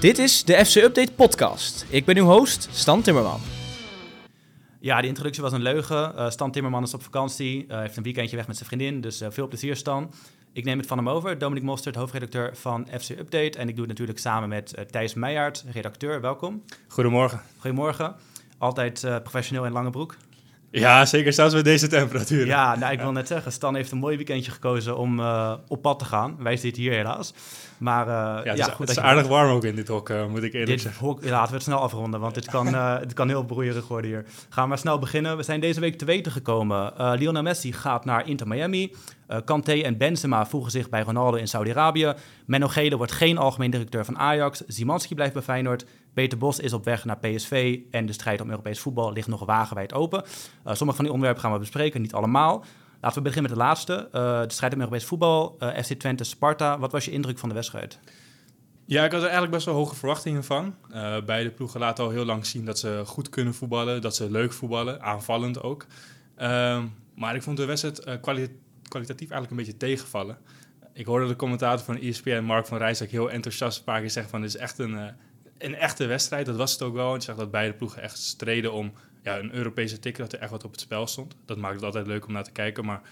Dit is de FC Update podcast. Ik ben uw host, Stan Timmerman. Ja, die introductie was een leugen. Uh, Stan Timmerman is op vakantie, uh, heeft een weekendje weg met zijn vriendin, dus uh, veel plezier Stan. Ik neem het van hem over, Dominic Mostert, hoofdredacteur van FC Update. En ik doe het natuurlijk samen met Thijs Meijaert, redacteur. Welkom. Goedemorgen. Goedemorgen. Altijd professioneel in lange broek. Ja, zeker zelfs met deze temperatuur. Ja, nou, ik wil net zeggen, Stan heeft een mooi weekendje gekozen om uh, op pad te gaan. Wij zitten hier helaas. Maar uh, ja, het is, goed, het is aardig warm ook in dit hok, uh, moet ik eerlijk dit zeggen. Hok, ja, laten we het snel afronden, want dit kan, het kan heel broeierig worden hier. Gaan we maar snel beginnen. We zijn deze week te weten gekomen. Lionel Messi gaat naar Inter Miami. Kanté en Benzema voegen zich bij Ronaldo in Saudi-Arabië. Menno Gele wordt geen algemeen directeur van Ajax. Zimanski blijft bij Feyenoord. Peter Bos is op weg naar PSV en de strijd om Europees voetbal ligt nog wagenwijd open. Uh, sommige van die onderwerpen gaan we bespreken, niet allemaal. Laten we beginnen met de laatste. Uh, de strijd om Europees voetbal, uh, FC Twente, Sparta. Wat was je indruk van de wedstrijd? Ja, ik had er eigenlijk best wel hoge verwachtingen van. beide ploegen laten al heel lang zien dat ze goed kunnen voetballen, dat ze leuk voetballen, aanvallend ook. Ehm, maar ik vond de wedstrijd kwalitatief eigenlijk een beetje tegenvallen. Ik hoorde de commentator van ESPN, Mark van Rijsdijk, heel enthousiast een paar keer zeggen van... dit is echt een een echte wedstrijd, dat was het ook wel. Ik zag dat beide ploegen echt streden om ja, een Europese ticket, dat er echt wat op het spel stond. Dat maakt het altijd leuk om naar te kijken, maar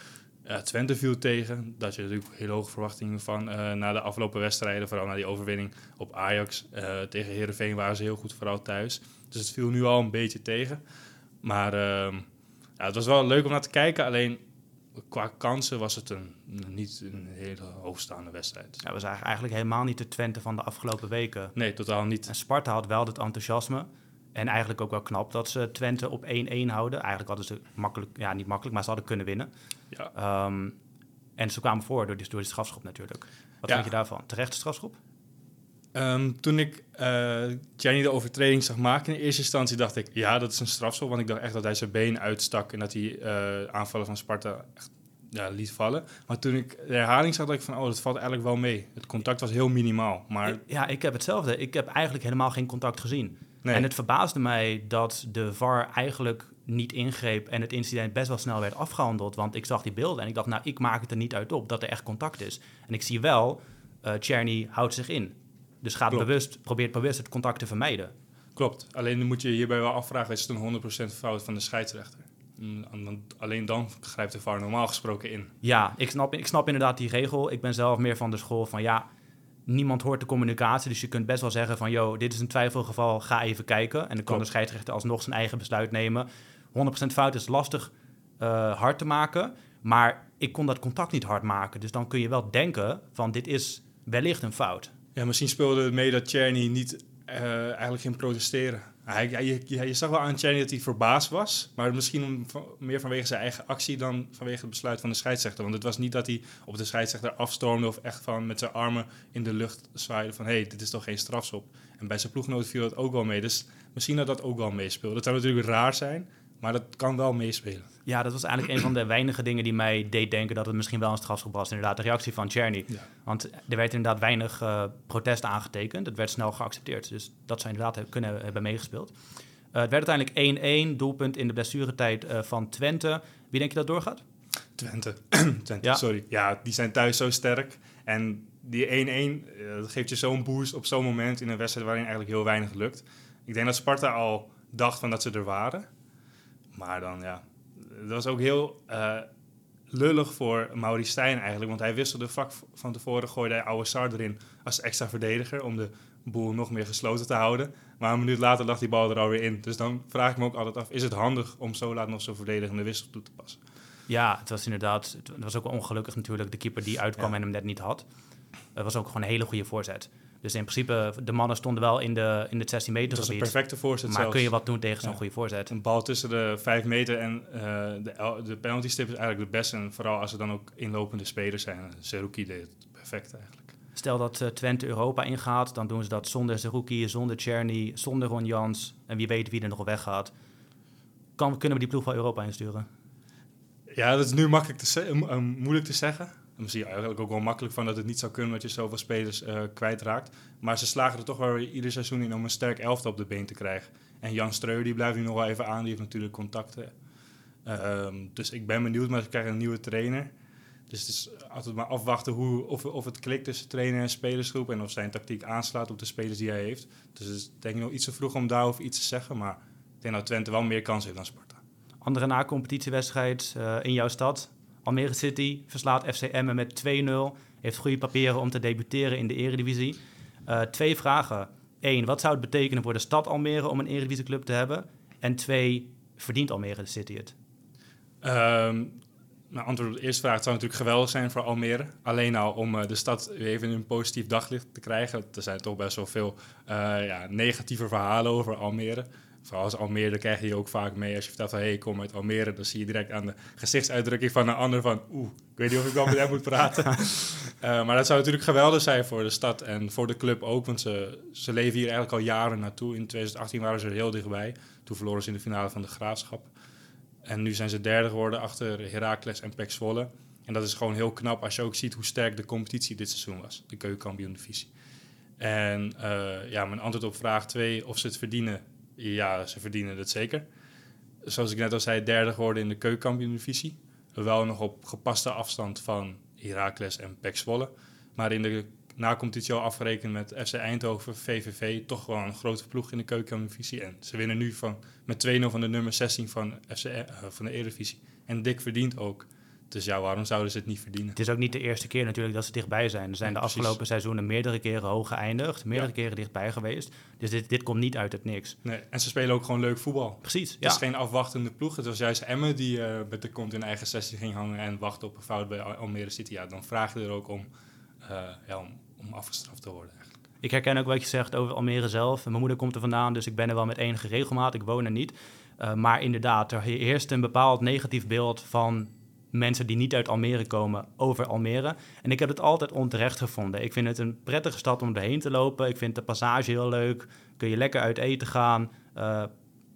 uh, Twente viel tegen. Dat je natuurlijk heel hoge verwachtingen van uh, na de afgelopen wedstrijden, vooral na die overwinning op Ajax. Uh, tegen Herenveen waren ze heel goed, vooral thuis. Dus het viel nu al een beetje tegen. Maar ehm, ja, het was wel leuk om naar te kijken, alleen qua kansen was het een, niet een hele hoogstaande wedstrijd. Ja, we zagen eigenlijk helemaal niet de Twente van de afgelopen weken. Nee, totaal niet. En Sparta had wel het enthousiasme. En eigenlijk ook wel knap dat ze Twente op 1-1 houden. Eigenlijk hadden ze makkelijk, ja niet makkelijk, maar ze hadden kunnen winnen. Ja. Um, en ze kwamen voor door die, door die strafschop natuurlijk. Wat ja. vind je daarvan? Terechte strafschop? Um, toen ik uh, de overtreding zag maken in eerste instantie dacht ik, ja, dat is een strafschop. Want ik dacht echt dat hij zijn been uitstak en dat hij uh, aanvallen van Sparta echt ja, liet vallen. Maar toen ik de herhaling zag, dacht ik van, oh, dat valt eigenlijk wel mee. Het contact was heel minimaal. Maar... Ja, ik heb hetzelfde. Ik heb eigenlijk helemaal geen contact gezien. Nee. En het verbaasde mij dat de VAR eigenlijk niet ingreep en het incident best wel snel werd afgehandeld. Want ik zag die beelden en ik dacht, nou, ik maak het er niet uit op dat er echt contact is. En ik zie wel, uh, Czerny houdt zich in. Dus gaat bewust, probeert bewust het contact te vermijden. Klopt. Alleen moet je hierbij wel afvragen: is het een 100% fout van de scheidsrechter? Mm, alleen dan grijpt de VAR normaal gesproken in. Ja, ik snap, ik snap inderdaad die regel. Ik ben zelf meer van de school van ja, niemand hoort de communicatie. Dus je kunt best wel zeggen van, joh, dit is een twijfelgeval, ga even kijken. En dan kan de scheidsrechter alsnog zijn eigen besluit nemen. 100% fout is lastig uh, hard te maken. Maar ik kon dat contact niet hard maken. Dus dan kun je wel denken van, dit is wellicht een fout. Ja, misschien speelde het mee dat Czerny niet uh, eigenlijk ging protesteren. Hij, je, zag wel aan Czerny dat hij verbaasd was, maar misschien meer vanwege zijn eigen actie dan vanwege het besluit van de scheidsrechter. Want het was niet dat hij op de scheidsrechter afstormde of echt van met zijn armen in de lucht zwaaide van hé, hey, dit is toch geen strafschop. En bij zijn ploeggenoot viel dat ook wel mee. Dus misschien dat dat ook wel meespeelde. Dat zou natuurlijk raar zijn, maar dat kan wel meespelen. Ja, dat was eigenlijk een van de weinige dingen die mij deed denken dat het misschien wel een strafschop was. Inderdaad, de reactie van Czerny. Want er werd inderdaad weinig uh, protest aangetekend. Het werd snel geaccepteerd. Dus dat zou inderdaad kunnen hebben meegespeeld. Uh, het werd uiteindelijk 1-1, doelpunt in de blessuretijd uh, van Twente. Wie denk je dat doorgaat? Twente. Twente, ja. sorry. Ja, die zijn thuis zo sterk. En die 1-1, dat geeft je zo'n boost op zo'n moment in een wedstrijd waarin eigenlijk heel weinig lukt. Ik denk dat Sparta al dacht van dat ze er waren. Maar dan ja, dat was ook heel uh, lullig voor Maurice Stijn eigenlijk. Want hij wisselde vlak van tevoren, gooide hij Oude Sar erin als extra verdediger. Om de boel nog meer gesloten te houden. Maar een minuut later lag die bal er alweer in. Dus dan vraag ik me ook altijd af, is het handig om zo laat nog zo'n verdedigende wissel toe te passen? Ja, het was inderdaad, het was ook ongelukkig natuurlijk de keeper die uitkwam en hem net niet had. Het was ook gewoon een hele goede voorzet. Dus in principe, de mannen stonden wel in, de, in het 16 meter gebied. Dat is een perfecte voorzet Maar kun je wat doen tegen zo'n goede voorzet? Een bal tussen de 5 meter en uh, de, de penalty stip is eigenlijk de beste. En vooral als er dan ook inlopende spelers zijn. Zerouki deed het perfect eigenlijk. Stel dat uh, Twente Europa ingaat, dan doen ze dat zonder Zerouki, zonder Czerny, zonder Ron Jans. En wie weet wie er nog weggaat. Kan, kunnen we die ploeg van Europa insturen? Ja, dat is nu makkelijk te uh, moeilijk te zeggen. Dan zie je eigenlijk ook wel makkelijk van dat het niet zou kunnen dat je zoveel spelers uh, kwijtraakt. Maar ze slagen er toch wel ieder seizoen in om een sterk elftal op de been te krijgen. En Jan Streu die blijft nu nog wel even aan, die heeft natuurlijk contacten. Uh, dus ik ben benieuwd, maar ze krijgen een nieuwe trainer. Dus het is altijd maar afwachten hoe, of, of het klikt tussen trainer en spelersgroep en of zijn tactiek aanslaat op de spelers die hij heeft. Dus het is denk ik nog iets te vroeg om daarover iets te zeggen, maar ik denk dat Twente wel meer kans heeft dan Sparta. Andere na-competitiewedstrijd uh, in jouw stad. Almere City verslaat FC Emmen met 2-0. Heeft goede papieren om te debuteren in de eredivisie. Uh, twee vragen. Eén, wat zou het betekenen voor de stad Almere om een eredivisieclub te hebben? En twee, verdient Almere City het? Um, nou, antwoord op de eerste vraag. Zou natuurlijk geweldig zijn voor Almere. Alleen al om uh, de stad even in een positief daglicht te krijgen. Er zijn toch best wel veel uh, ja, negatieve verhalen over Almere. Vooral als Almere, dan krijg je ook vaak mee. Als je vertelt van, hé, hey, ik kom uit Almere, dan zie je direct aan de gezichtsuitdrukking van een ander van, oeh, ik weet niet of ik wel met hem moet praten. uh, maar dat zou natuurlijk geweldig zijn voor de stad en voor de club ook, want ze, ze leven hier eigenlijk al jaren naartoe. In 2018 waren ze er heel dichtbij. Toen verloren ze in de finale van de Graafschap. En nu zijn ze derde geworden achter Heracles en Pek Zwolle. En dat is gewoon heel knap als je ook ziet hoe sterk de competitie dit seizoen was. De keukenkampioen-divisie. En uh, ja, mijn antwoord op vraag 2, of ze het verdienen. Ja, ze verdienen het zeker. Zoals ik net al zei, derde geworden in de keukenkampioen-divisie. Wel nog op gepaste afstand van Heracles en Pek Zwolle. Maar in de na competitie al afgerekend met FC Eindhoven, VVV, toch wel een grote ploeg in de keukendivisie. En ze winnen nu van, met 2-0 van de nummer 16 van, FC, uh, van de Eredivisie. En dik verdient ook. Dus ja, waarom zouden ze het niet verdienen? Het is ook niet de eerste keer natuurlijk dat ze dichtbij zijn. Er zijn de afgelopen seizoenen meerdere keren hoog geëindigd, meerdere keren dichtbij geweest. Dus dit, dit komt niet uit het niks. Nee, en ze spelen ook gewoon leuk voetbal. Precies, Het is geen afwachtende ploeg. Het was juist Emmen die uh, met de kont in eigen sessie ging hangen en wachtte op een fout bij Almere City. Ja, dan vraag je er ook om, uh, ja, om om afgestraft te worden eigenlijk. Ik herken ook wat je zegt over Almere zelf. Mijn moeder komt er vandaan, dus ik ben er wel met enige regelmaat. Ik woon er niet. Uh, maar inderdaad, er heerst een bepaald negatief beeld van mensen die niet uit Almere komen over Almere. En ik heb het altijd onterecht gevonden. Ik vind het een prettige stad om erheen te lopen. Ik vind de passage heel leuk. Kun je lekker uit eten gaan. Uh,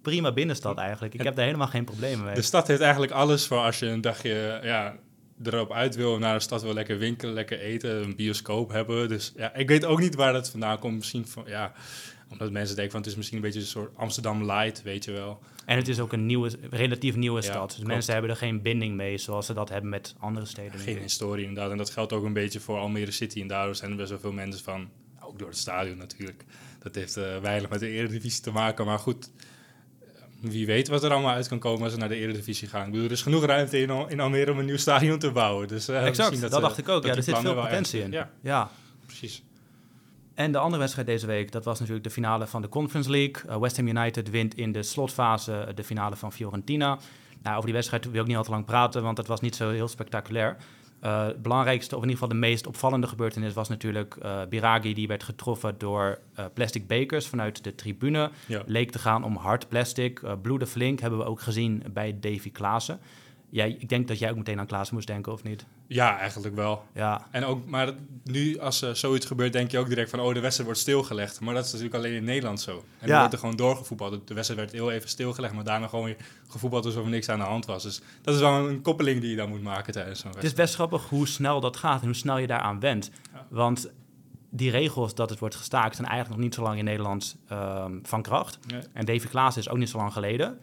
prima binnenstad eigenlijk. Ik heb daar helemaal geen problemen mee. De stad heeft eigenlijk alles voor als je een dagje ja, erop uit wil, naar de stad wil lekker winkelen, lekker eten, een bioscoop hebben. Dus ja, ik weet ook niet waar dat vandaan komt. Misschien van, ja, omdat mensen denken van het is misschien een beetje een soort Amsterdam light, weet je wel. En het is ook een nieuwe, relatief nieuwe ja, stad. Dus klopt. mensen hebben er geen binding mee zoals ze dat hebben met andere steden. Geen historie inderdaad. En dat geldt ook een beetje voor Almere City. En daardoor zijn er best wel veel mensen van, ook door het stadion natuurlijk. Dat heeft uh, weinig met de Eredivisie te maken. Maar goed, wie weet wat er allemaal uit kan komen als ze naar de Eredivisie gaan. Ik bedoel, er is genoeg ruimte in, in Almere om een nieuw stadion te bouwen. Dus, uh, exact, dat, dat, dacht ik ook. Ja, er zit veel potentie in. Ja. ja, precies. En de andere wedstrijd deze week, dat was natuurlijk de finale van de Conference League. Uh, West Ham United wint in de slotfase de finale van Fiorentina. Nou, over die wedstrijd wil ik niet al te lang praten, want het was niet zo heel spectaculair. Uh, het belangrijkste, of in ieder geval de meest opvallende gebeurtenis, was natuurlijk uh, Biragi. Die werd getroffen door uh, plastic bekers vanuit de tribune. Ja. Leek te gaan om hard plastic. bloeden flink hebben we ook gezien bij Davy Klaassen. Jij, ik denk dat jij ook meteen aan Klaassen moest denken, of niet? Ja, eigenlijk wel. Ja. En ook, maar nu als uh, zoiets gebeurt, denk je ook direct van... oh, de wedstrijd wordt stilgelegd. Maar dat is natuurlijk alleen in Nederland zo. En ja. dan wordt er gewoon doorgevoetbald. De wedstrijd werd heel even stilgelegd... maar daarna gewoon weer gevoetbald alsof er niks aan de hand was. Dus dat is wel een koppeling die je dan moet maken tijdens zo'n wedstrijd. Het is best grappig hoe snel dat gaat en hoe snel je daaraan went. Ja. Want die regels dat het wordt gestaakt... zijn eigenlijk nog niet zo lang in Nederland um, van kracht. Nee. En Davy Klaassen is ook niet zo lang geleden...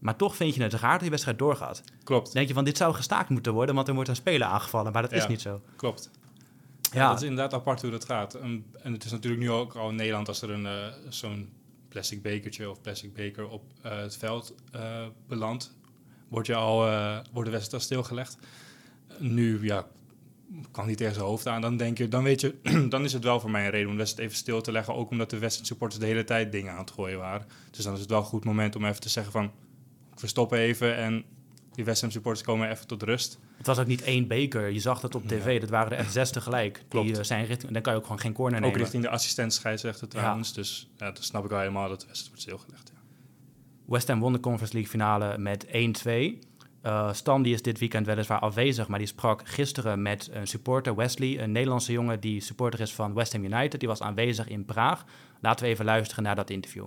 Maar toch vind je het raar dat die wedstrijd doorgaat. Klopt. Dan denk je van dit zou gestaakt moeten worden, want er wordt een speler aangevallen. Maar dat ja, is niet zo. Klopt. Ja. dat is inderdaad apart hoe dat gaat. En, en het is natuurlijk nu ook al in Nederland als er een uh, zo'n plastic bekertje of plastic beker op uh, het veld uh, belandt, wordt, je al, wordt de wedstrijd al stilgelegd. Nu, ja, kan niet tegen zijn hoofd aan. Dan denk je, dan weet je, dan is het wel voor mij een reden om de wedstrijd even stil te leggen. Ook omdat de wedstrijd supporters de hele tijd dingen aan het gooien waren. Dus dan is het wel een goed moment om even te zeggen van we stoppen even en die West Ham supporters komen even tot rust. Het was ook niet één beker. Je zag dat op tv. Ja. Dat waren er echt zes tegelijk. Klopt. Die, uh, zijn richting, dan kan je ook gewoon geen corner ook nemen. Ook richting de assistent scheidsrechter trouwens. Ja. Dus ja, dan snap ik wel helemaal dat wedstrijd wordt stilgelegd. Ja. West Ham won de Conference League finale met 1-2. Uh, Stan die is dit weekend weliswaar afwezig, maar die sprak gisteren met een supporter, Wesley, een Nederlandse jongen die supporter is van West Ham United. Die was aanwezig in Praag. Laten we even luisteren naar dat interview.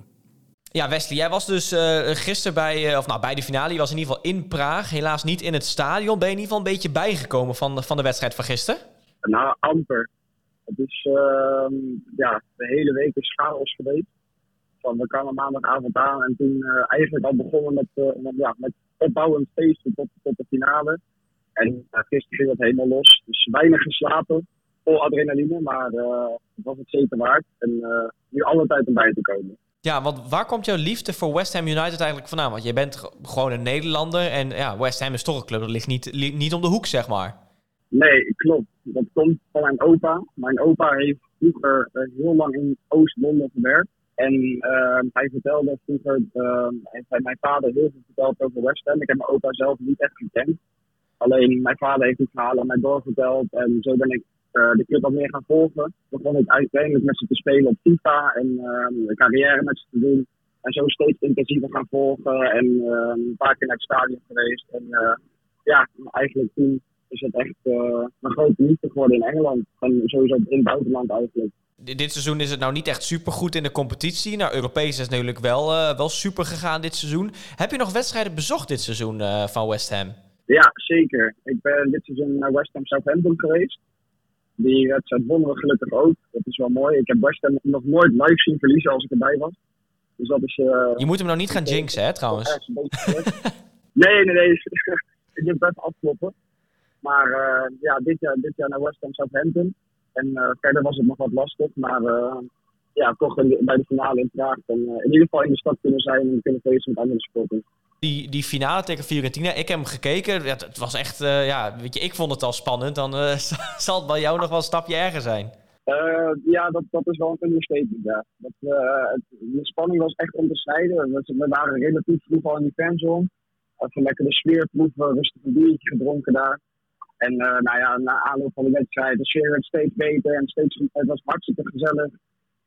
Ja, Wesley, jij was dus uh, gisteren bij, uh, of nou, bij de finale. Je was in ieder geval in Praag, helaas niet in het stadion. Ben je in ieder geval een beetje bijgekomen van, van de wedstrijd van gisteren? Nou, amper. Het is, uh, ja, de hele week is chaos geweest. Van, we kwamen maandagavond aan en toen eigenlijk al begonnen met, ja, met opbouwend feesten tot, tot de finale. En gisteren ging het helemaal los. Dus weinig geslapen, vol adrenaline, maar het was het zeker waard. En nu alle tijd om bij te komen. Ja, want waar komt jouw liefde voor West Ham United eigenlijk vandaan? Want je bent gewoon een Nederlander en ja, West Ham is toch een club dat ligt niet, niet om de hoek, zeg maar. Nee, klopt. Dat komt van mijn opa. Mijn opa heeft vroeger heel lang in Oost-Londen gewerkt. En uh, hij vertelde vroeger, uh, heeft mijn vader heel veel verteld over West Ham. Ik heb mijn opa zelf niet echt gekend. Alleen mijn vader heeft die verhalen aan mij doorverteld. En zo ben ik de club wat meer gaan volgen. Begon ik uiteindelijk met ze te spelen op FIFA en uh, een carrière met ze te doen. En zo steeds intensiever gaan volgen en uh, een paar keer naar het stadion geweest. En uh, ja, eigenlijk toen is het echt een grote liefde geworden in Engeland. En sowieso in het buitenland eigenlijk. Dit seizoen is het nou niet echt super goed in de competitie. Nou, Europees is het natuurlijk wel, uh, wel super gegaan dit seizoen. Heb je nog wedstrijden bezocht dit seizoen uh, van West Ham? Ja, zeker. Ik ben dit seizoen naar West Ham Southampton geweest. Die wedstrijd wonnen we gelukkig ook. Dat is wel mooi. Ik heb Ham nog nooit live zien verliezen als ik erbij was. Dus dat is... Uh, je moet hem nou niet gaan jinxen, hè, trouwens? nee, nee, nee. ik heb best afkloppen. Maar uh, ja, dit jaar, dit jaar naar West Ham Southampton. En uh, verder was het nog wat lastig. Maar ja, toch bij de finale in Praag. En, in ieder geval in de stad kunnen zijn en kunnen feesten met andere sporten die, die finale tegen Fiorentina, ik heb hem gekeken. Ja, het was echt, uh, ja, weet je, ik vond het al spannend. Dan uh, zal het bij jou nog wel een stapje erger zijn. Uh, ja, dat, dat is wel een understatement. Dat, het, de spanning was echt snijden. We, we waren relatief vroeg al in die fanzone. Even lekker de sfeer proeven, rustig een biertje gedronken daar. En nou ja, na aanloop van de wedstrijd, de sfeer werd steeds beter en steeds, het was hartstikke gezellig.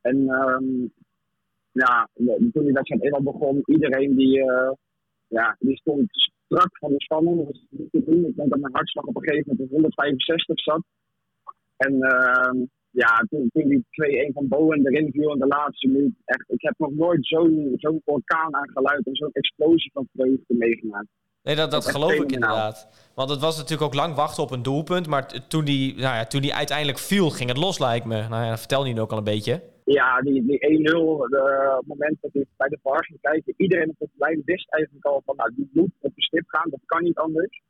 En um, ja, toen die wedstrijd eenmaal begon, iedereen die ja, die stond strak van de spanning. Dat was niet te doen. Ik denk dat mijn hartslag op een gegeven moment op 165 zat. En uh, ja, toen, die 2-1 van Bowen erin viel in de laatste minuut. Echt, ik heb nog nooit zo'n zo'n orkaan aan geluid en zo'n explosie van vreugde meegemaakt. Nee, dat, dat, geloof ik inderdaad. Want het was natuurlijk ook lang wachten op een doelpunt. Maar toen die, nou ja, toen die uiteindelijk viel, ging het los, lijkt me. Nou ja, vertel nu ook al een beetje. Ja, die, die 1-0, het moment dat ik bij de VAR ging kijken, iedereen op het lijn wist eigenlijk al van, nou, die moet op de stip gaan, dat kan niet anders.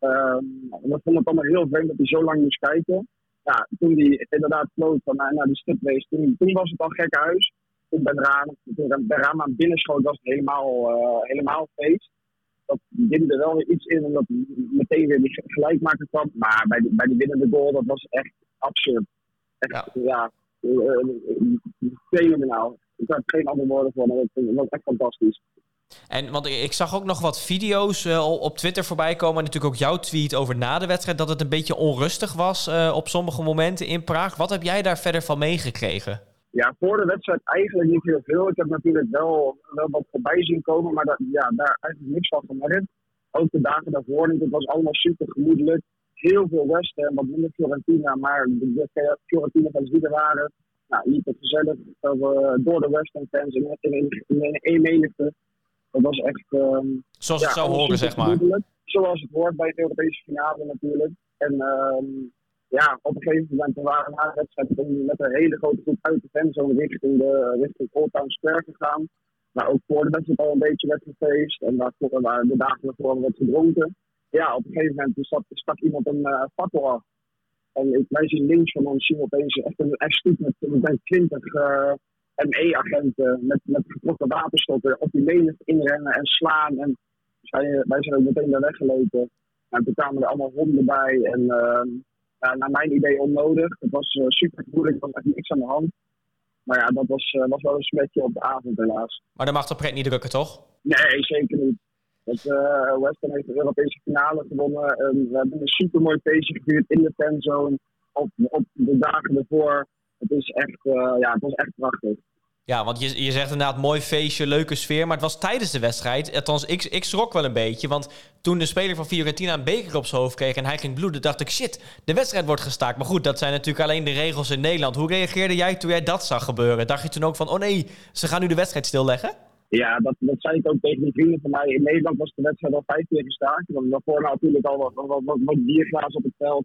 Um, we vonden het allemaal heel vreemd dat hij zo lang moest kijken. Ja, toen hij inderdaad floot van naar, naar die stipwees, toen, toen was het al gekke huis. Toen bij Raam, toen bij Raam aan binnenschoot was het helemaal, uh, helemaal feest. Dat diende wel weer iets in, omdat meteen weer die gelijkmaker kwam. Maar bij die, bij die winnende goal, dat was echt absurd. Echt, ja, ja fenomenaal. Ik heb geen andere woorden voor, maar het was echt fantastisch. En want ik zag ook nog wat video's uh, op Twitter voorbij komen. En natuurlijk ook jouw tweet over na de wedstrijd. Dat het een beetje onrustig was uh, op sommige momenten in Praag. Wat heb jij daar verder van meegekregen? Ja, voor de wedstrijd eigenlijk niet heel veel. Ik heb natuurlijk wel, wel wat voorbij zien komen. Maar dat, ja, daar eigenlijk niks van gemerkt. Ook de dagen daarvoor niet. Het was allemaal super gemoedelijk heel veel West en wat minder Fiorentina. Maar de, Fiorentina fans die er waren, nou, liep het gezellig door de West Ham fans in, in, in, in menigte. Dat was echt... Um, Zoals het zou horen, zeg maar. Zoals het hoort bij de Europese finale natuurlijk. En um, ja, op een gegeven moment waren we met een hele grote groep uit de fanzone richting, de, richting Old Town Square gegaan. Maar ook voor de wedstrijd al een beetje werd gefeest. En daarvoor, waren de dagen ervoor werd gedronken ja, op een gegeven moment stak, stak iemand een uh, fakkel af. En ik, wij zien links van ons zien opeens echt een echt met, met 20 uh, ME-agenten met, met getrokken waterstokken op die menigte inrennen en slaan. En dus wij, wij zijn ook meteen daar weggelopen. En toen kwamen er allemaal honden bij. En uh, ja, naar mijn idee onnodig. Het was uh, super moeilijk, er was echt niks aan de hand. Maar ja, dat was, uh, was wel een smetje op de avond helaas. Maar dat mag de pret niet drukken, toch? Nee, zeker niet. Het, uh, West Ham heeft de Europese finale gewonnen. En we hebben een super mooi feestje gevierd in de fanzone. Op, op de dagen ervoor. Het, is echt, uh, ja, het was echt prachtig. Ja, want je, je zegt inderdaad mooi feestje, leuke sfeer. Maar het was tijdens de wedstrijd. Althans, ik, ik schrok wel een beetje. Want toen de speler van Fiorentina een beker op zijn hoofd kreeg en hij ging bloeden, dacht ik, shit, de wedstrijd wordt gestaakt. Maar goed, dat zijn natuurlijk alleen de regels in Nederland. Hoe reageerde jij toen jij dat zag gebeuren? Dacht je toen ook van, oh nee, ze gaan nu de wedstrijd stilleggen? Ja, dat, dat zei ik ook tegen die vrienden van mij. In Nederland was de wedstrijd al vijf keer gestaakt. Want daarvoor natuurlijk al wat, wat, wat, wat bierglazen op het veld.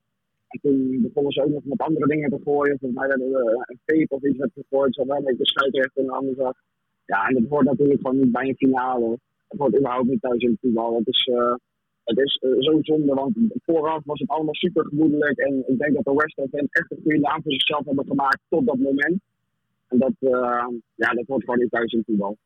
En toen begonnen ze ook nog met andere dingen te gooien. Volgens mij werden we een tape of iets gegooid. Zo wel met de scheidsrechter in de handen zag. Ja, en dat hoort natuurlijk gewoon niet bij een finale. Dat hoort überhaupt niet thuis in het voetbal. Het is, het is uh, zo zonde, want vooraf was het allemaal super gemoedelijk. En ik denk dat de West echt een goede naam voor zichzelf hebben gemaakt tot dat moment. En dat, uh, ja, dat wordt gewoon niet thuis in voetbal.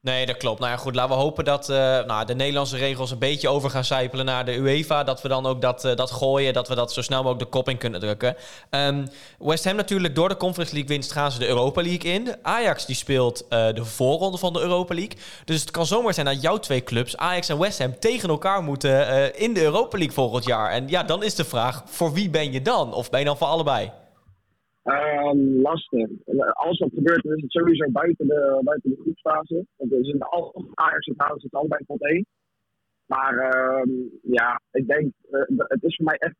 Nee, dat klopt. Nou ja, goed, laten we hopen dat uh, nou, de Nederlandse regels een beetje over gaan sijpelen naar de UEFA. Dat we dan ook dat, uh, dat gooien, dat we dat zo snel mogelijk de kop in kunnen drukken. Um, West Ham natuurlijk door de Conference League winst gaan ze de Europa League in. Ajax die speelt uh, de voorronde van de Europa League. Dus het kan zomaar zijn dat jouw twee clubs, Ajax en West Ham, tegen elkaar moeten in de Europa League volgend jaar. En ja, dan is de vraag, voor wie ben je dan? Of ben je dan voor allebei? Um, lastig. Als dat gebeurt, dan is het sowieso buiten de, buiten de groepsfase. Want er zijn al Ajax en Houden zitten allebei tot één. Maar um, ja, ik denk, uh, het is voor mij echt 50-50.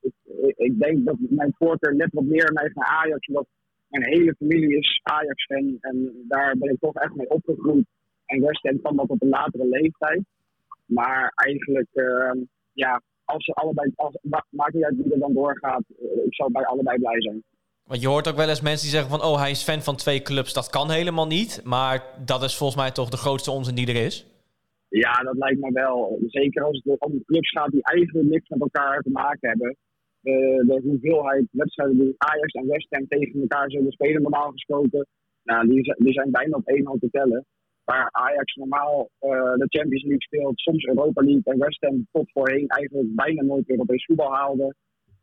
Ik, ik, denk dat mijn voorkeur net wat meer neigt naar Ajax, omdat mijn hele familie is Ajax-fan. En daar ben ik toch echt mee opgegroeid. En West Ham kwam dat op een latere leeftijd. Maar eigenlijk, uh, ja, als ze allebei, als, maakt niet uit wie er dan doorgaat, ik zou bij allebei blij zijn. Want je hoort ook wel eens mensen die zeggen van, oh, hij is fan van twee clubs. Dat kan helemaal niet, maar dat is volgens mij toch de grootste onzin die er is? Ja, dat lijkt me wel. Zeker als het om clubs gaat die eigenlijk niks met elkaar te maken hebben. Uh, de hoeveelheid wedstrijden die Ajax en West Ham tegen elkaar zullen spelen, normaal gesproken, nou, die, die zijn bijna op één hand te tellen waar Ajax normaal uh, de Champions League speelt, soms Europa League en West Ham tot voorheen eigenlijk bijna nooit Europees voetbal haalde.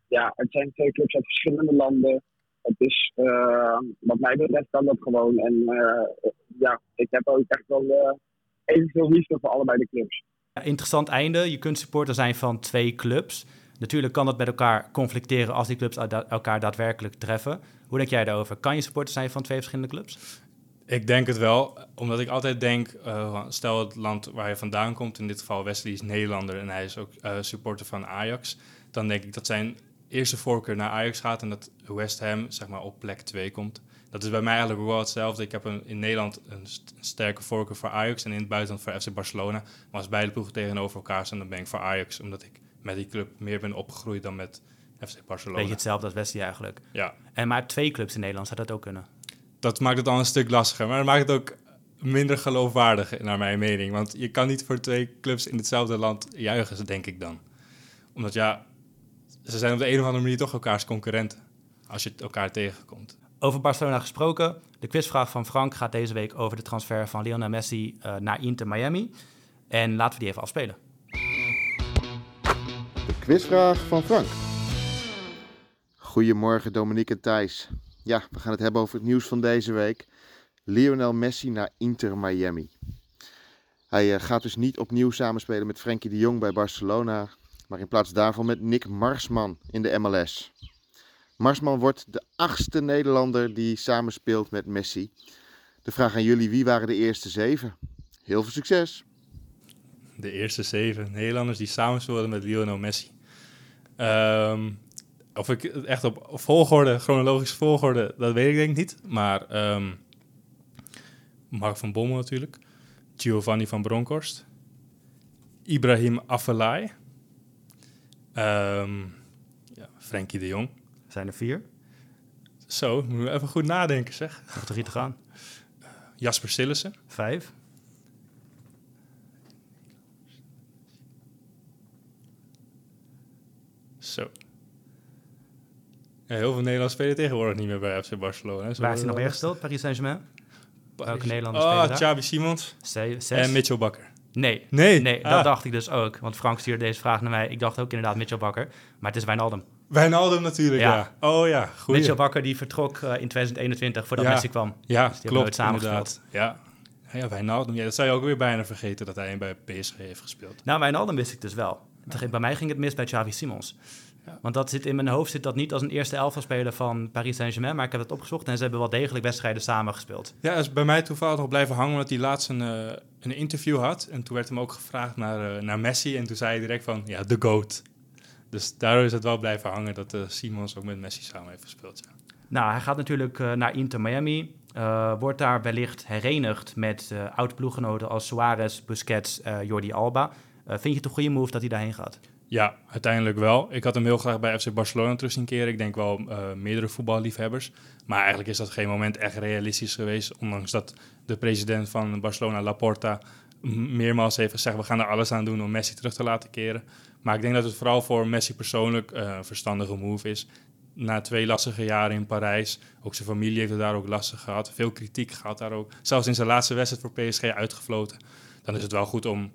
Ja, het zijn twee clubs uit verschillende landen. Het is, uh, wat mij betreft, kan dat gewoon. En uh, ja, ik heb ook echt wel evenveel liefde voor allebei de clubs. Ja, interessant einde. Je kunt supporter zijn van twee clubs. Natuurlijk kan dat met elkaar conflicteren als die clubs elkaar daadwerkelijk treffen. Hoe denk jij daarover? Kan je supporter zijn van twee verschillende clubs? Ik denk het wel, omdat ik altijd denk, uh, stel het land waar je vandaan komt, in dit geval Wesley is Nederlander en hij is ook uh, supporter van Ajax, dan denk ik dat zijn eerste voorkeur naar Ajax gaat en dat West Ham zeg maar op plek 2 komt. Dat is bij mij eigenlijk wel hetzelfde. Ik heb een, in Nederland een, st een, sterke voorkeur voor Ajax en in het buitenland voor FC Barcelona. Maar als beide ploegen tegenover elkaar zijn, dan ben ik voor Ajax, omdat ik met die club meer ben opgegroeid dan met FC Barcelona. Beetje hetzelfde als Wesley eigenlijk. Ja. En maar twee clubs in Nederland zou dat ook kunnen dat maakt het dan een stuk lastiger. Maar dat maakt het ook minder geloofwaardig, naar mijn mening. Want je kan niet voor twee clubs in hetzelfde land juichen, denk ik dan. Omdat ja, ze zijn op de een of andere manier toch elkaars concurrenten. Als je elkaar tegenkomt. Over Barcelona gesproken. De quizvraag van Frank gaat deze week over de transfer van Lionel Messi uh, naar Inter Miami. En laten we die even afspelen. De quizvraag van Frank. Goedemorgen Dominique en Thijs. Ja, we gaan het hebben over het nieuws van deze week. Lionel Messi naar Inter Miami. Hij uh, gaat dus niet opnieuw samenspelen met Frenkie de Jong bij Barcelona, maar in plaats daarvan met Nick Marsman in de MLS. Marsman wordt de achtste Nederlander die samenspeelt met Messi. De vraag aan jullie, wie waren de eerste zeven? Heel veel succes! De eerste zeven Nederlanders die samenspeelden met Lionel Messi. Um, of ik echt op volgorde, chronologische volgorde, dat weet ik denk ik niet. Maar um, Mark van Bommel natuurlijk. Giovanni van Bronckhorst. Ibrahim Afellay. Um, ja, Frenkie de Jong. Zijn er vier? Zo, moeten we even goed nadenken zeg. Nog drie te gaan. Jasper Sillissen. Vijf. Zo. Ja, heel veel Nederlanders spelen tegenwoordig niet meer bij FC Barcelona. Waar is hij nog meer gespeeld? Paris Saint-Germain? Welke Nederlanders oh, spelen daar? Xabi Simons Zes. en Mitchell Bakker. Nee, Nee? nee dat Ah. dacht ik dus ook. Want Frank stuurde deze vraag naar mij. Ik dacht ook inderdaad Mitchell Bakker. Maar het is Wijnaldum. Wijnaldum natuurlijk, ja. Ja. Oh ja, goed. Mitchell Bakker die vertrok eh, in 2021 voordat Ja. Messi kwam. Ja, Dus klopt, inderdaad. Ja. Ja, Wijnaldum. Ja, dat zou je ook weer bijna vergeten dat hij bij PSG heeft gespeeld. Nou, Wijnaldum wist ik dus wel. Bij mij ging het mis bij Xavi Simons. Ja. Want dat zit in mijn hoofd zit dat niet als een eerste elftal speler van Paris Saint-Germain. Maar ik heb het opgezocht en ze hebben wel degelijk wedstrijden samen gespeeld. Ja, is bij mij toevallig nog blijven hangen omdat hij laatst een, eh, een interview had. En toen werd hem ook gevraagd naar, eh, naar Messi. En toen zei hij direct van, ja, de GOAT. Dus daardoor is het wel blijven hangen dat eh, Simons ook met Messi samen heeft gespeeld. Ja. Nou, hij gaat natuurlijk naar Inter Miami. Wordt daar wellicht herenigd met eh oud-ploeggenoten als Suarez, Busquets, Jordi Alba. Vind je het een goede move dat hij daarheen gaat? Ja, uiteindelijk wel. Ik had hem heel graag bij FC Barcelona terug zien keren. Ik denk wel eh, meerdere voetballiefhebbers. Maar eigenlijk is dat geen moment echt realistisch geweest. Ondanks dat de president van Barcelona, Laporta, meermaals heeft gezegd, we gaan er alles aan doen om Messi terug te laten keren. Maar ik denk dat het vooral voor Messi persoonlijk eh, een verstandige move is. Na twee lastige jaren in Parijs, ook zijn familie heeft het daar ook lastig gehad. Veel kritiek gehad daar ook. Zelfs in zijn laatste wedstrijd voor PSG uitgefloten. Dan is het wel goed om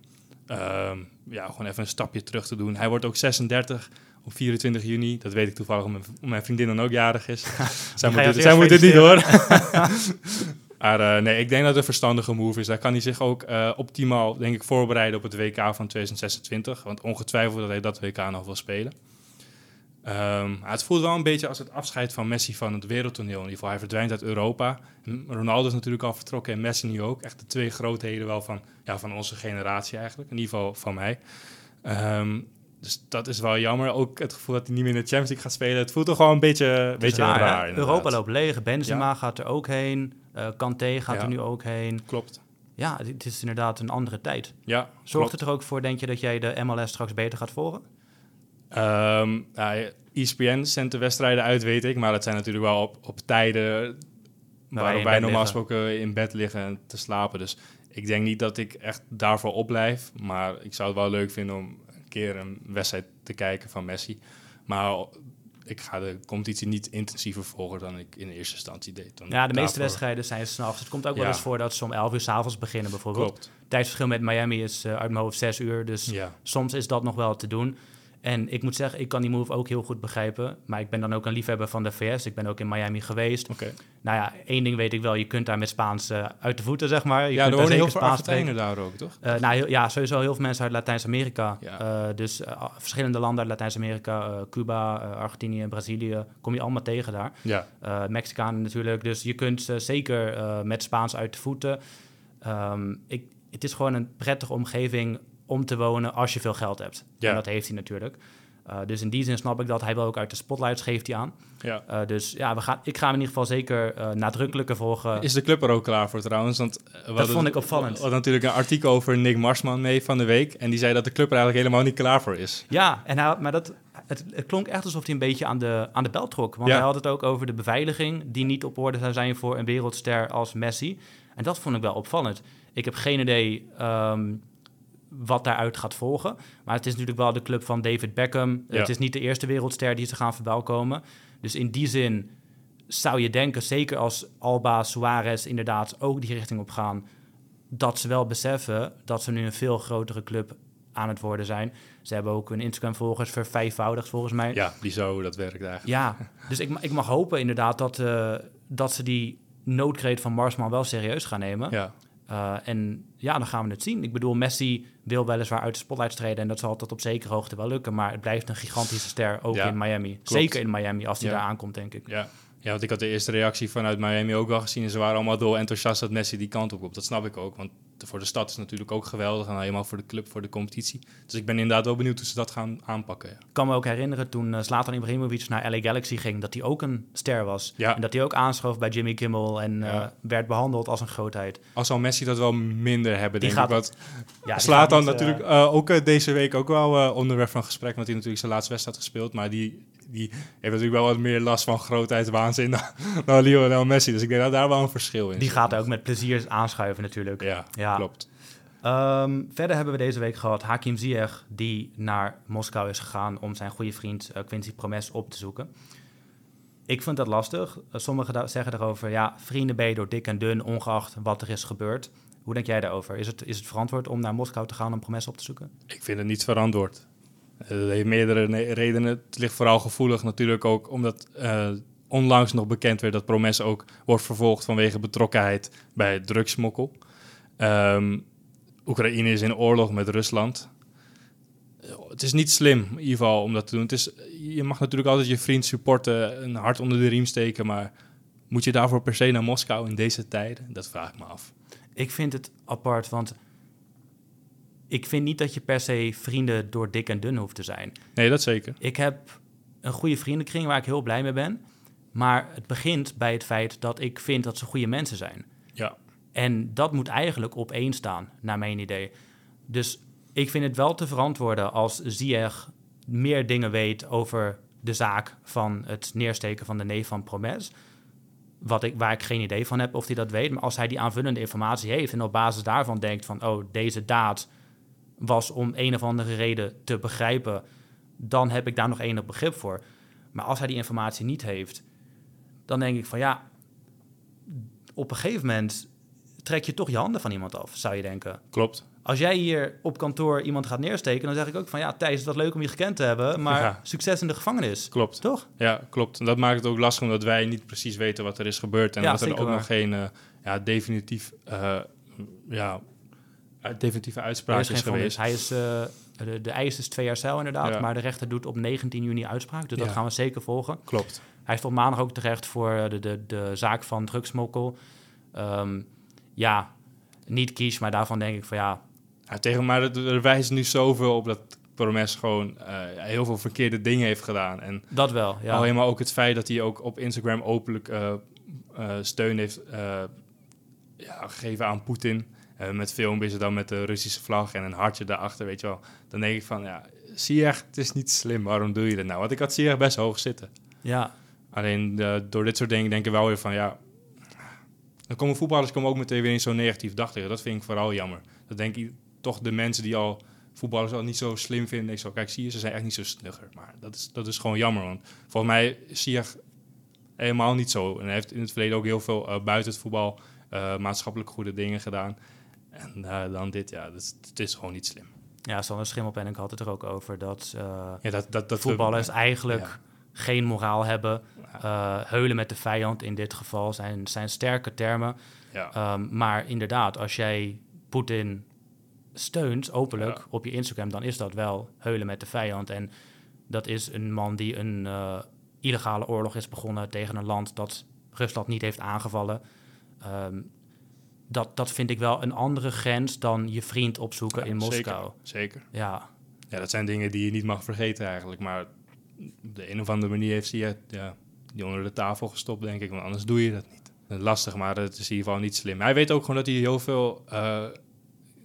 ehm, ja, gewoon even een stapje terug te doen. Hij wordt ook 36 op 24 juni. Dat weet ik toevallig omdat mijn- vriendin dan ook jarig is. zij moet dit, zij moet dit niet horen. maar eh, nee, ik denk dat het een verstandige move is. Daar kan hij zich ook eh, optimaal, denk ik, voorbereiden op het WK van 2026. Want ongetwijfeld dat hij dat WK nog wil spelen. Ehm, het voelt wel een beetje als het afscheid van Messi van het wereldtoneel. In ieder geval, hij verdwijnt uit Europa. Ronaldo is natuurlijk al vertrokken en Messi nu ook. Echt de twee grootheden wel van, ja, van onze generatie eigenlijk. In ieder geval van mij. Ehm, dus dat is wel jammer. Ook het gevoel dat hij niet meer in de Champions League gaat spelen. Het voelt toch gewoon een beetje, een beetje raar. Europa loopt leeg. Benzema gaat er ook heen. eh Kanté gaat Ja. er nu ook heen. Klopt. Ja, het- het is inderdaad een andere tijd. Ja, Zorgt klopt. het er ook voor, denk je, dat jij de MLS straks beter gaat volgen? Ehm, ja, ESPN zendt de wedstrijden uit, weet ik. Maar dat zijn natuurlijk wel op, op tijden wij waarop wij normaal gesproken in bed liggen en te slapen. Dus ik denk niet dat ik echt daarvoor opblijf. Maar ik zou het wel leuk vinden om een keer een wedstrijd te kijken van Messi. Maar ik ga de competitie niet intensiever volgen dan ik in eerste instantie deed. Dan Ja, de meeste wedstrijden zijn s'nachts. Het komt ook wel eens voor dat ze om 11 uur s'avonds beginnen bijvoorbeeld. Klopt. Tijdsverschil met Miami is eh, uit mijn hoofd 6 uur. Dus Ja. soms is dat nog wel te doen. En ik moet zeggen, ik kan die move ook heel goed begrijpen. Maar ik ben dan ook een liefhebber van de VS. Ik ben ook in Miami geweest. Oké. Nou ja, één ding weet ik wel. Je kunt daar met Spaans eh, uit de voeten, zeg maar. Je Ja, kunt er heel veel. Argentijnen daar ook, toch? Eh, nou, heel- ja, sowieso heel veel mensen uit Latijns-Amerika. Ja. Eh, dus verschillende landen uit Latijns-Amerika, Cuba, Argentinië, Brazilië, kom je allemaal tegen daar. Ja. Mexicanen natuurlijk. Dus je kunt ze zeker met Spaans uit de voeten. Ehm, ik, het is gewoon een prettige omgeving om te wonen als je veel geld hebt. Ja. En dat heeft hij natuurlijk. Eh, dus in die zin snap ik dat. Hij wil ook uit de spotlights geeft hij aan. ja. Eh, dus ja, we gaan, ik ga hem in ieder geval zeker eh, nadrukkelijker volgen. Is de club er ook klaar voor trouwens? Want hadden- vond ik opvallend. We hadden natuurlijk een artikel over Nick Marsman mee van de week. En die zei dat de club er eigenlijk helemaal niet klaar voor is. Ja, en hij, maar dat, het, het klonk echt alsof hij een beetje aan de, aan de bel trok. Want Ja. hij had het ook over de beveiliging die niet op orde zou zijn voor een wereldster als Messi. En dat vond ik wel opvallend. Ik heb geen idee ehm, wat daaruit gaat volgen. Maar het is natuurlijk wel de club van David Beckham. Ja. Het is niet de eerste wereldster die ze gaan verwelkomen. Dus in die zin zou je denken, zeker als Alba, Suarez inderdaad ook die richting op gaan, dat ze wel beseffen dat ze nu een veel grotere club aan het worden zijn. Ze hebben ook hun Instagram-volgers vervijfvoudigd volgens mij. Ja, die zo, dat werkt eigenlijk. Ja, dus ik, ik mag hopen inderdaad dat, eh, dat ze die noodkreet van Marsman wel serieus gaan nemen. Ja, Eh, en ja, dan gaan we het zien. Ik bedoel, Messi wil weliswaar uit de spotlights treden... en dat zal tot op zekere hoogte wel lukken... maar het blijft een gigantische ster, ook Ja, in Miami. klopt. Zeker in Miami, als hij Ja. daar aankomt, denk ik. ja. Ja, want ik had de eerste reactie vanuit Miami ook wel gezien. En ze waren allemaal dol enthousiast dat Messi die kant op komt. Dat snap ik ook, want voor de stad is het natuurlijk ook geweldig. En helemaal voor de club, voor de competitie. Dus ik ben inderdaad wel benieuwd hoe ze dat gaan aanpakken. Ja. Ik kan me ook herinneren toen uh, Zlatan Ibrahimovic naar LA Galaxy ging... dat hij ook een ster was. Ja. En dat hij ook aanschoof bij Jimmy Kimmel... en eh, werd behandeld als een grootheid. Al zal Messi dat wel minder hebben, Die denk gaat- ik. Want eh, natuurlijk eh, ook eh, deze week ook wel eh, onderwerp van gesprek. Want hij natuurlijk zijn laatste wedstrijd gespeeld. Maar die, die heeft natuurlijk wel wat meer last van grootheidswaanzin dan, dan Lionel Messi. Dus ik denk dat daar wel een verschil in Die gaat ook met plezier aanschuiven natuurlijk. Ja, Ja. klopt. Ehm, verder hebben we deze week gehad Hakim Ziyech, die naar Moskou is gegaan om zijn goede vriend eh, Quincy Promes op te zoeken. Ik vind dat lastig. Eh, sommigen zeggen daarover, ja, vrienden ben je door dik en dun, ongeacht wat er is gebeurd. Hoe denk jij daarover? Is het, is het verantwoord om naar Moskou te gaan om Promes op te zoeken? Ik vind het niet verantwoord. Eh, Dat heeft meerdere ne- redenen. Het ligt vooral gevoelig natuurlijk ook omdat eh, onlangs nog bekend werd dat Promes ook wordt vervolgd vanwege betrokkenheid bij drugsmokkel. Ehm, Oekraïne is in oorlog met Rusland. Eh, Het is niet slim in ieder geval om dat te doen. Het is, je mag natuurlijk altijd je vriend supporten, een hart onder de riem steken, maar moet je daarvoor per se naar Moskou in deze tijden? Dat vraag ik me af. Ik vind het apart, want ik vind niet dat je per se vrienden door dik en dun hoeft te zijn. Nee, dat zeker. Ik heb een goede vriendenkring waar ik heel blij mee ben. Maar het begint bij het feit dat ik vind dat ze goede mensen zijn. Ja. En dat moet eigenlijk op één staan, naar mijn idee. Dus ik vind het wel te verantwoorden als Ziyech meer dingen weet over de zaak van het neersteken van de neef van Promes. wat ik, waar ik geen idee van heb of hij dat weet. Maar als hij die aanvullende informatie heeft en op basis daarvan denkt van, oh, deze daad was om een of andere reden te begrijpen, dan heb ik daar nog enig begrip voor. Maar als hij die informatie niet heeft, dan denk ik van ja, op een gegeven moment trek je toch je handen van iemand af, zou je denken. Klopt. Als jij hier op kantoor iemand gaat neersteken, dan zeg ik ook van ja, Thijs, het was leuk om je gekend te hebben, maar Ja. succes in de gevangenis. Klopt. Toch? Ja, klopt. En dat maakt het ook lastig omdat wij niet precies weten wat er is gebeurd. En Ja, dat er ook waar. nog geen eh, ja, definitief, eh, ja, definitieve uitspraak is geweest. Hij is, eh, de, de eis is twee jaar cel inderdaad, Ja. maar de rechter doet op 19 juni uitspraak, dus dat gaan we zeker volgen. Klopt. Hij stond maandag ook terecht voor eh, de, de, de zaak van drugsmokkel. Ehm, ja, niet kies, maar daarvan denk ik van ja, Ja, tegen, maar er, wijst nu zoveel op dat Promes gewoon eh, heel veel verkeerde dingen heeft gedaan. En dat wel. Ja. al helemaal ook het feit dat hij ook op Instagram openlijk steun heeft ja, gegeven aan Poetin. Eh, met filmpjes dan met de Russische vlag en een hartje daarachter, weet je wel. Dan denk ik van, ja, Ziyech, het is niet slim, waarom doe je dat nou? Want ik had Ziyech best hoog zitten. ja, Alleen eh, door dit soort dingen denk ik wel weer van, ja... Dan komen voetballers komen ook meteen weer in zo'n negatief daglicht. Dat vind ik vooral jammer. Dat denk ik toch de mensen die al voetballers al niet zo slim vinden. Ik zo, kijk, zie je, ze zijn echt niet zo snugger. Maar dat is, dat is gewoon jammer, want volgens mij zie je helemaal niet zo. En hij heeft in het verleden ook heel veel eh, buiten het voetbal maatschappelijk goede dingen gedaan. En eh, dan dit, ja, dat is, het is gewoon niet slim. ja, Sander Schimmelpenninck had het er ook over dat eh, Ja, dat, dat, dat voetballers eigenlijk ja. geen moraal hebben. Eh, heulen met de vijand in dit geval zijn, zijn sterke termen. Ja, Ehm, maar inderdaad, als jij Poetin steunt openlijk op je Instagram, dan is dat wel heulen met de vijand. En dat is een man die een illegale oorlog is begonnen tegen een land dat Rusland niet heeft aangevallen. Ehm, dat, dat vind ik wel een andere grens dan je vriend opzoeken in Moskou. Zeker, zeker. Ja, Ja, dat zijn dingen die je niet mag vergeten eigenlijk. Maar op de een of andere manier heeft hij ja, die onder de tafel gestopt, denk ik. Want anders doe je dat niet. Lastig, maar het is in ieder geval niet slim. Hij weet ook gewoon dat hij heel veel eh,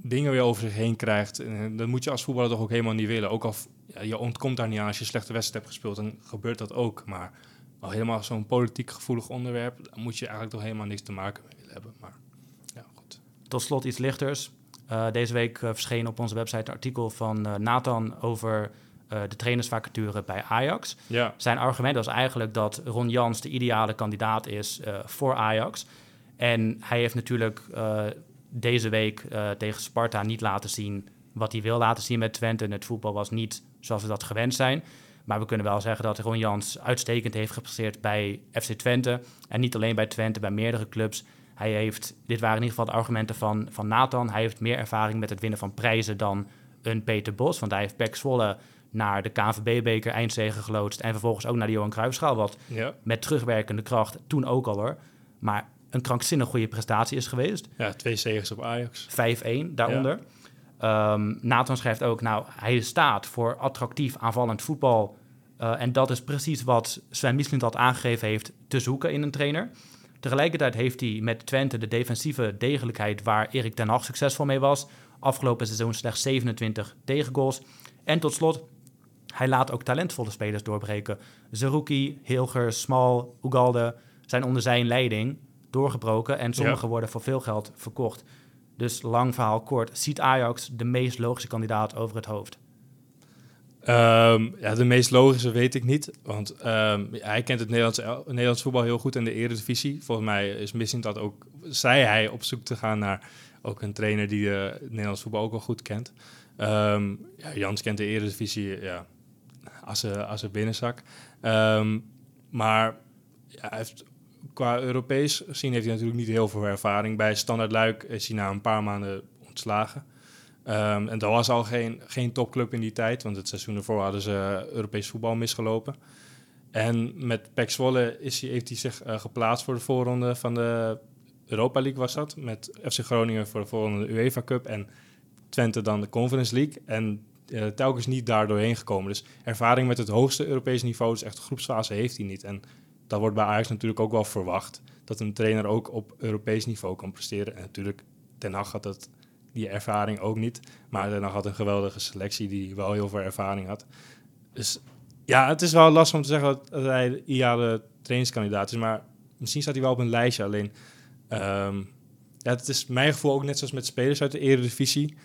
dingen weer over zich heen krijgt. En dat moet je als voetballer toch ook helemaal niet willen. Ook al ja, je ontkomt daar niet aan als je slechte wedstrijd hebt gespeeld, dan gebeurt dat ook. Maar al helemaal zo'n politiek gevoelig onderwerp, daar moet je eigenlijk toch helemaal niks te maken mee willen hebben. Maar. Tot slot iets lichters. Eh, deze week eh, verscheen op onze website een artikel van eh, Nathan over de trainersvacature bij Ajax. Ja, Zijn argument was eigenlijk dat Ron Jans de ideale kandidaat is voor Ajax. En hij heeft natuurlijk deze week tegen Sparta niet laten zien wat hij wil laten zien met Twente. En het voetbal was niet zoals we dat gewend zijn. Maar we kunnen wel zeggen dat Ron Jans uitstekend heeft gepresteerd bij FC Twente. En niet alleen bij Twente, bij meerdere clubs. Hij heeft, dit waren in ieder geval de argumenten van, van Nathan. Hij heeft meer ervaring met het winnen van prijzen dan een Peter Bos. Want hij heeft Pek Zwolle naar de KNVB-beker eindzegen geloodst. En vervolgens ook naar de Johan Cruijffschaal. Wat ja. met terugwerkende kracht toen ook al hoor. Maar een krankzinnig goede prestatie is geweest. ja twee zegens op Ajax. 5-1 daaronder. Ehm, Nathan schrijft ook, nou, hij staat voor attractief aanvallend voetbal. Eh, en dat is precies wat Sven Mislintat aangegeven heeft te zoeken in een trainer. Tegelijkertijd heeft hij met Twente de defensieve degelijkheid waar Erik ten Hag succesvol mee was. Afgelopen seizoen slechts 27 tegengoals. En tot slot, hij laat ook talentvolle spelers doorbreken. Zerouki, Hilger, Smal, Ugalde zijn onder zijn leiding doorgebroken. En sommige worden voor veel geld verkocht. Dus lang verhaal kort, ziet Ajax de meest logische kandidaat over het hoofd? Ehm, ja, de meest logische weet ik niet. Want ehm, hij kent het Nederlands, Nederlands voetbal heel goed en de eredivisie. Volgens mij is Missing dat ook, zei hij, op zoek te gaan naar ook een trainer die eh, het Nederlands voetbal ook wel goed kent. Ehm, ja, Jans kent de eredivisie ja, als, een, als een binnenzak. Maar ja, hij heeft, qua Europees gezien heeft hij natuurlijk niet heel veel ervaring. Bij Standard Luik is hij na een paar maanden ontslagen. Ehm, en dat was al geen, geen topclub in die tijd, want het seizoen ervoor hadden ze Europees voetbal misgelopen. En met Zwolle is hij, heeft hij zich eh, geplaatst voor de voorronde van de Europa League was dat. Met FC Groningen voor de voorronde de UEFA Cup en Twente dan de Conference League. En eh, telkens niet daar doorheen gekomen. Dus ervaring met het hoogste Europese niveau, dus echt groepsfase, heeft hij niet. En dat wordt bij Ajax natuurlijk ook wel verwacht. Dat een trainer ook op Europees niveau kan presteren. En natuurlijk, Ten Hag had dat, die ervaring ook niet. Maar Hag had een geweldige selectie die wel heel veel ervaring had. Dus ja, het is wel lastig om te zeggen dat, hij de ideale trainingskandidaat is. Maar misschien staat hij wel op een lijstje. Alleen, ehm, ja, het is mijn gevoel ook net zoals met spelers uit de Eredivisie.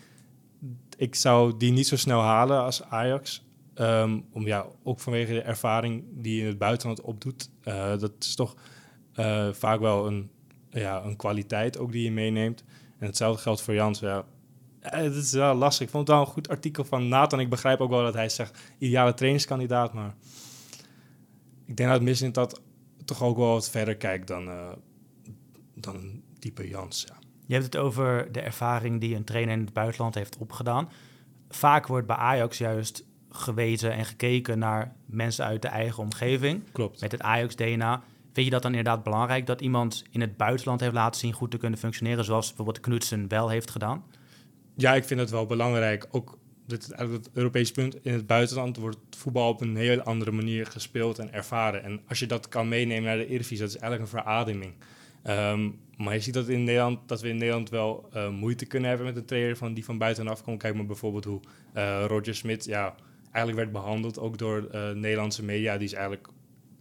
Ik zou die niet zo snel halen als Ajax. Ehm, om, ja, ook vanwege de ervaring die je in het buitenland opdoet. Uh, dat is toch uh, vaak wel een, ja, een kwaliteit ook die je meeneemt. En hetzelfde geldt voor Jans. Ja, het is wel lastig. Ik vond het wel een goed artikel van Nathan. Ik begrijp ook wel dat hij zegt ideale trainingskandidaat. Maar ik denk dat het misschien dat toch ook wel wat verder kijkt dan, uh, dan type Jans. Ja. Je hebt het over de ervaring die een trainer in het buitenland heeft opgedaan. Vaak wordt bij Ajax juist gewezen en gekeken naar mensen uit de eigen omgeving. Klopt. Met het Ajax-DNA. Vind je dat dan inderdaad belangrijk dat iemand in het buitenland heeft laten zien goed te kunnen functioneren, zoals bijvoorbeeld Knutsen wel heeft gedaan? Ja, ik vind het wel belangrijk. Ook dit eigenlijk het Europese punt. In het buitenland wordt voetbal op een heel andere manier gespeeld en ervaren. En als je dat kan meenemen naar de Eredivisie, dat is eigenlijk een verademing. Ehm, maar je ziet dat, in Nederland, dat we in Nederland wel uh, moeite kunnen hebben met een trainer van, die van buitenaf komt. Kijk maar bijvoorbeeld hoe uh, Roger Smit ja, eigenlijk werd behandeld, ook door uh, Nederlandse media. Die is eigenlijk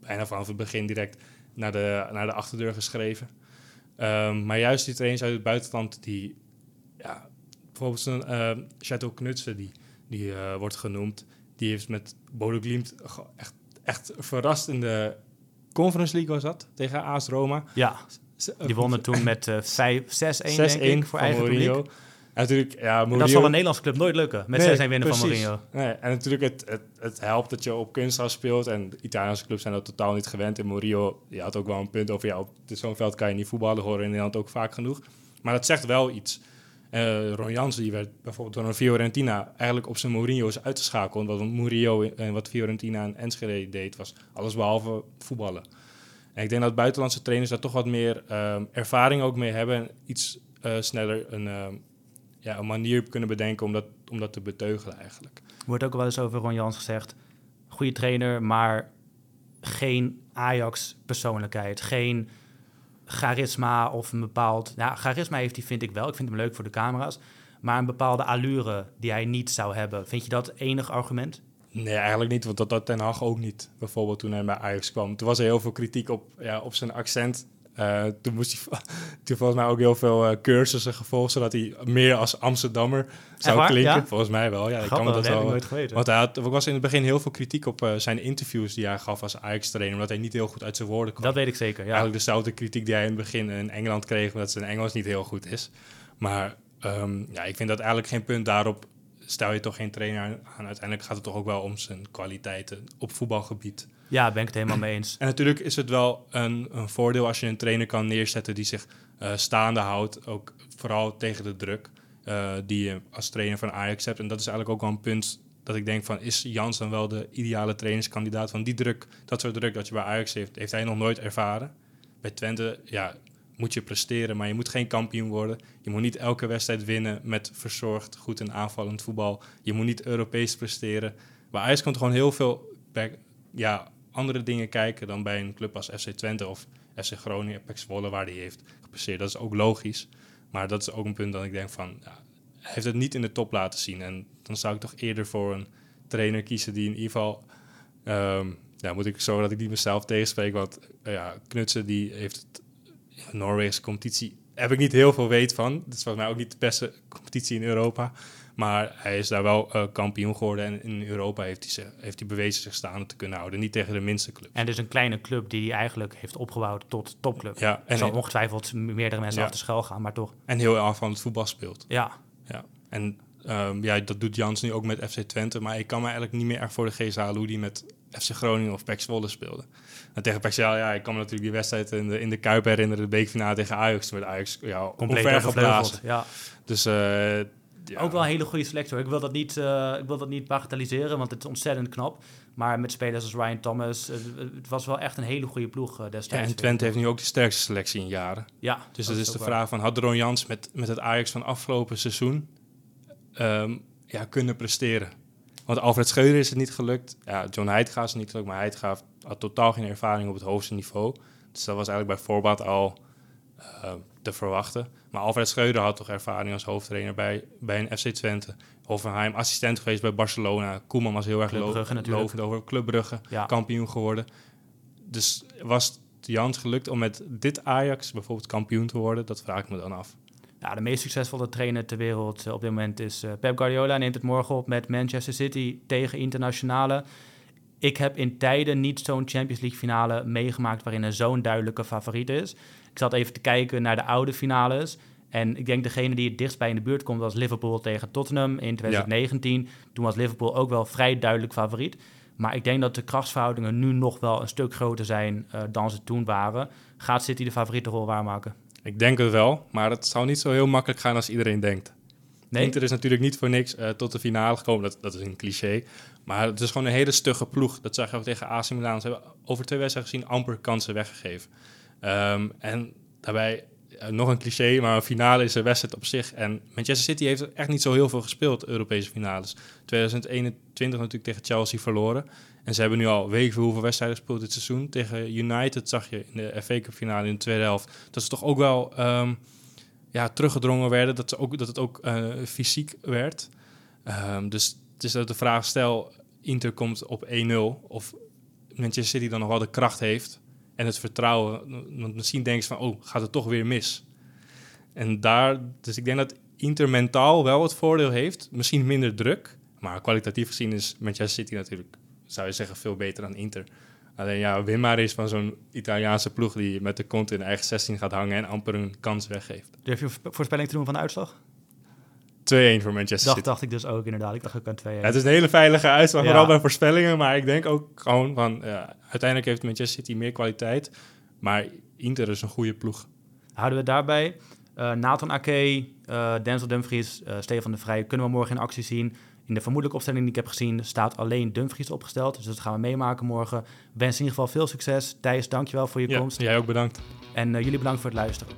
bijna vanaf het begin direct naar de, naar de achterdeur geschreven. Um, maar juist die trainers uit het buitenland, die ja, bijvoorbeeld zo'n uh, Chateau Knutsen, die, die uh, wordt genoemd, die heeft met Bodo Glimt echt, echt verrast in de Conference League was dat, tegen AS Roma. Ja, die wonnen toen met uh, 5, 6-1 denk ik, voor eigen publiek. Natuurlijk, ja, Mourinho... Dat zal een Nederlandse club nooit lukken, met nee, 6-1 winnen precies. van Mourinho. Nee, en natuurlijk, het, het, het helpt dat je op kunstgras speelt. En Italiaanse clubs zijn dat totaal niet gewend. En Mourinho, je had ook wel een punt over... ja, op zo'n veld kan je niet voetballen, horen in Nederland ook vaak genoeg. Maar dat zegt wel iets. Uh, Ron Jansen die werd bijvoorbeeld door een Fiorentina eigenlijk op zijn Mourinho's uitgeschakeld. Want Mourinho en wat Fiorentina en Enschede deed, was alles behalve voetballen. En ik denk dat buitenlandse trainers daar toch wat meer um, ervaring ook mee hebben. En iets uh, sneller een, uh, ja, een manier kunnen bedenken om dat, om dat te beteugelen eigenlijk. Er wordt ook wel eens over Ron Jans gezegd. Goede trainer, maar geen Ajax-persoonlijkheid. Geen charisma of een bepaald... Nou, charisma heeft hij, vind ik wel. Ik vind hem leuk voor de camera's. Maar een bepaalde allure die hij niet zou hebben. Vind je dat enig argument? Nee, eigenlijk niet. Want dat had Ten Hag ook niet. Bijvoorbeeld toen hij bij Ajax kwam. Toen was er heel veel kritiek op, ja, op zijn accent. Uh, toen moest hij toen volgens mij ook heel veel uh, cursussen gevolgd, zodat hij meer als Amsterdammer zou klinken. Ja? Volgens mij wel. Ja, Grappig, ik kan dat, dat wel. nooit geweten. Want hij had, er was in het begin heel veel kritiek op uh, zijn interviews die hij gaf als Ajax-trainer, omdat hij niet heel goed uit zijn woorden kwam. Dat weet ik zeker. Ja. Eigenlijk dezelfde kritiek die hij in het begin in Engeland kreeg, omdat zijn Engels niet heel goed is. Maar um, ja, ik vind dat eigenlijk geen punt daarop stel je toch geen trainer aan. Uiteindelijk gaat het toch ook wel om zijn kwaliteiten op voetbalgebied. Ja, ben ik het helemaal mee eens. En natuurlijk is het wel een, een voordeel als je een trainer kan neerzetten die zich uh, staande houdt, ook vooral tegen de druk uh, die je als trainer van Ajax hebt. En dat is eigenlijk ook wel een punt dat ik denk van, is Jans dan wel de ideale trainingskandidaat? Van die druk, dat soort druk dat je bij Ajax heeft, heeft hij nog nooit ervaren. Bij Twente, ja, moet je presteren, maar je moet geen kampioen worden. Je moet niet elke wedstrijd winnen met verzorgd, goed en aanvallend voetbal. Je moet niet Europees presteren. Bij Ajax komt gewoon heel veel ja, andere dingen kijken dan bij een club als FC Twente of FC Groningen, PEC Zwolle, waar die heeft gepresteerd. Dat is ook logisch. Maar dat is ook een punt dat ik denk van, ja, hij heeft het niet in de top laten zien. En dan zou ik toch eerder voor een trainer kiezen die in ieder geval... Um, ja, moet ik zorgen dat ik die mezelf tegenspreek. Want uh, ja, Knutsen die heeft het competitie heb ik niet heel veel weet van. Het is volgens mij ook niet de beste competitie in Europa. Maar hij is daar wel uh, kampioen geworden. En in Europa heeft hij, zich, heeft hij bewezen zich staande te kunnen houden. Niet tegen de minste club. En dus een kleine club die hij eigenlijk heeft opgebouwd tot topclub. Ja, en zal ongetwijfeld meerdere mensen ja. af de schuil gaan, maar toch. En heel aanvallend voetbal speelt. Ja. ja. En um, ja, dat doet Jans nu ook met FC Twente. Maar ik kan me eigenlijk niet meer echt voor de geest halen hoe die met FC Groningen of PEC Zwolle speelde. En tegen PEC ja, ik kan me natuurlijk die wedstrijd in de, in de Kuip herinneren, de beekfinale tegen Ajax. Toen werd Ajax ja, compleet geblazen. Ja. Dus uh, ja. Ook wel een hele goede selectie. Ik wil dat niet, uh, ik wil dat niet bagatelliseren, want het is ontzettend knap. Maar met spelers als Ryan Thomas, uh, het was wel echt een hele goede ploeg uh, destijds. Ja, en Twente heeft nu ook de sterkste selectie in jaren. Ja, dus dat, dat is de vraag van, had Ron Jans met, met het Ajax van afgelopen seizoen um, ja, kunnen presteren? Want Alfred Scheuder is het niet gelukt. Ja, John Heidga is het niet gelukt, maar Heidga had totaal geen ervaring op het hoogste niveau. Dus dat was eigenlijk bij voorbaat al uh, te verwachten. Maar Alfred Scheuder had toch ervaring als hoofdtrainer bij, bij een FC Twente. Hoffenheim, assistent geweest bij Barcelona. Koeman was heel erg lovend over Club Brugge, ja. kampioen geworden. Dus was Jans gelukt om met dit Ajax bijvoorbeeld kampioen te worden? Dat vraag ik me dan af. Ja, de meest succesvolle trainer ter wereld eh, op dit moment is uh, Pep Guardiola. Neemt het morgen op met Manchester City tegen internationale. Ik heb in tijden niet zo'n Champions League finale meegemaakt waarin er zo'n duidelijke favoriet is. Ik zat even te kijken naar de oude finales. En ik denk degene die het dichtst bij in de buurt komt was Liverpool tegen Tottenham in 2019. Toen was Liverpool ook wel vrij duidelijk favoriet. Maar ik denk dat de krachtsverhoudingen nu nog wel een stuk groter zijn uh, dan ze toen waren. Gaat City de favoriete rol waarmaken? Ik denk het wel, maar het zou niet zo heel makkelijk gaan als iedereen denkt. Nee? Inter is natuurlijk niet voor niks uh, tot de finale gekomen. Dat, dat is een cliché. Maar het is gewoon een hele stugge ploeg. Dat zag je ook tegen AC Milan. Ze hebben over twee wedstrijden gezien amper kansen weggegeven. Um, en daarbij uh, nog een cliché, maar een finale is een wedstrijd op zich. En Manchester City heeft echt niet zo heel veel gespeeld, Europese finales. 2021 natuurlijk tegen Chelsea verloren. En ze hebben nu al weken hoeveel wedstrijden gespeeld dit seizoen. Tegen United zag je in de FA Cup finale in de tweede helft. Dat ze toch ook wel um, ja, teruggedrongen werden. Dat, ze ook, dat het ook uh, fysiek werd. Um, dus het is de vraag stel, Inter komt op 1-0. Of Manchester City dan nog wel de kracht heeft en het vertrouwen. Want misschien denken ze van, oh, gaat het toch weer mis? En daar, dus ik denk dat Inter mentaal wel het voordeel heeft. Misschien minder druk, maar kwalitatief gezien is Manchester City natuurlijk, zou je zeggen, veel beter dan Inter. Alleen ja, win maar is van zo'n Italiaanse ploeg die met de kont in de eigen 16 gaat hangen en amper een kans weggeeft. Durf je voorspelling te doen van de uitslag? 2-1 voor Manchester dacht, City. dacht ik dus ook inderdaad. Ik dacht ook aan 2-1. Ja, het is een hele veilige uitslag, ja. vooral bij voorspellingen. Maar ik denk ook gewoon van... Ja, uiteindelijk heeft Manchester City meer kwaliteit. Maar Inter is een goede ploeg. Houden we daarbij. Uh, Nathan Ake, uh, Denzel Dumfries, uh, Stefan de Vrij... kunnen we morgen in actie zien. In de vermoedelijke opstelling die ik heb gezien... staat alleen Dumfries opgesteld. Dus dat gaan we meemaken morgen. Wens in ieder geval veel succes. Thijs, dankjewel voor je komst. Jij ook bedankt. En jullie bedankt voor het luisteren.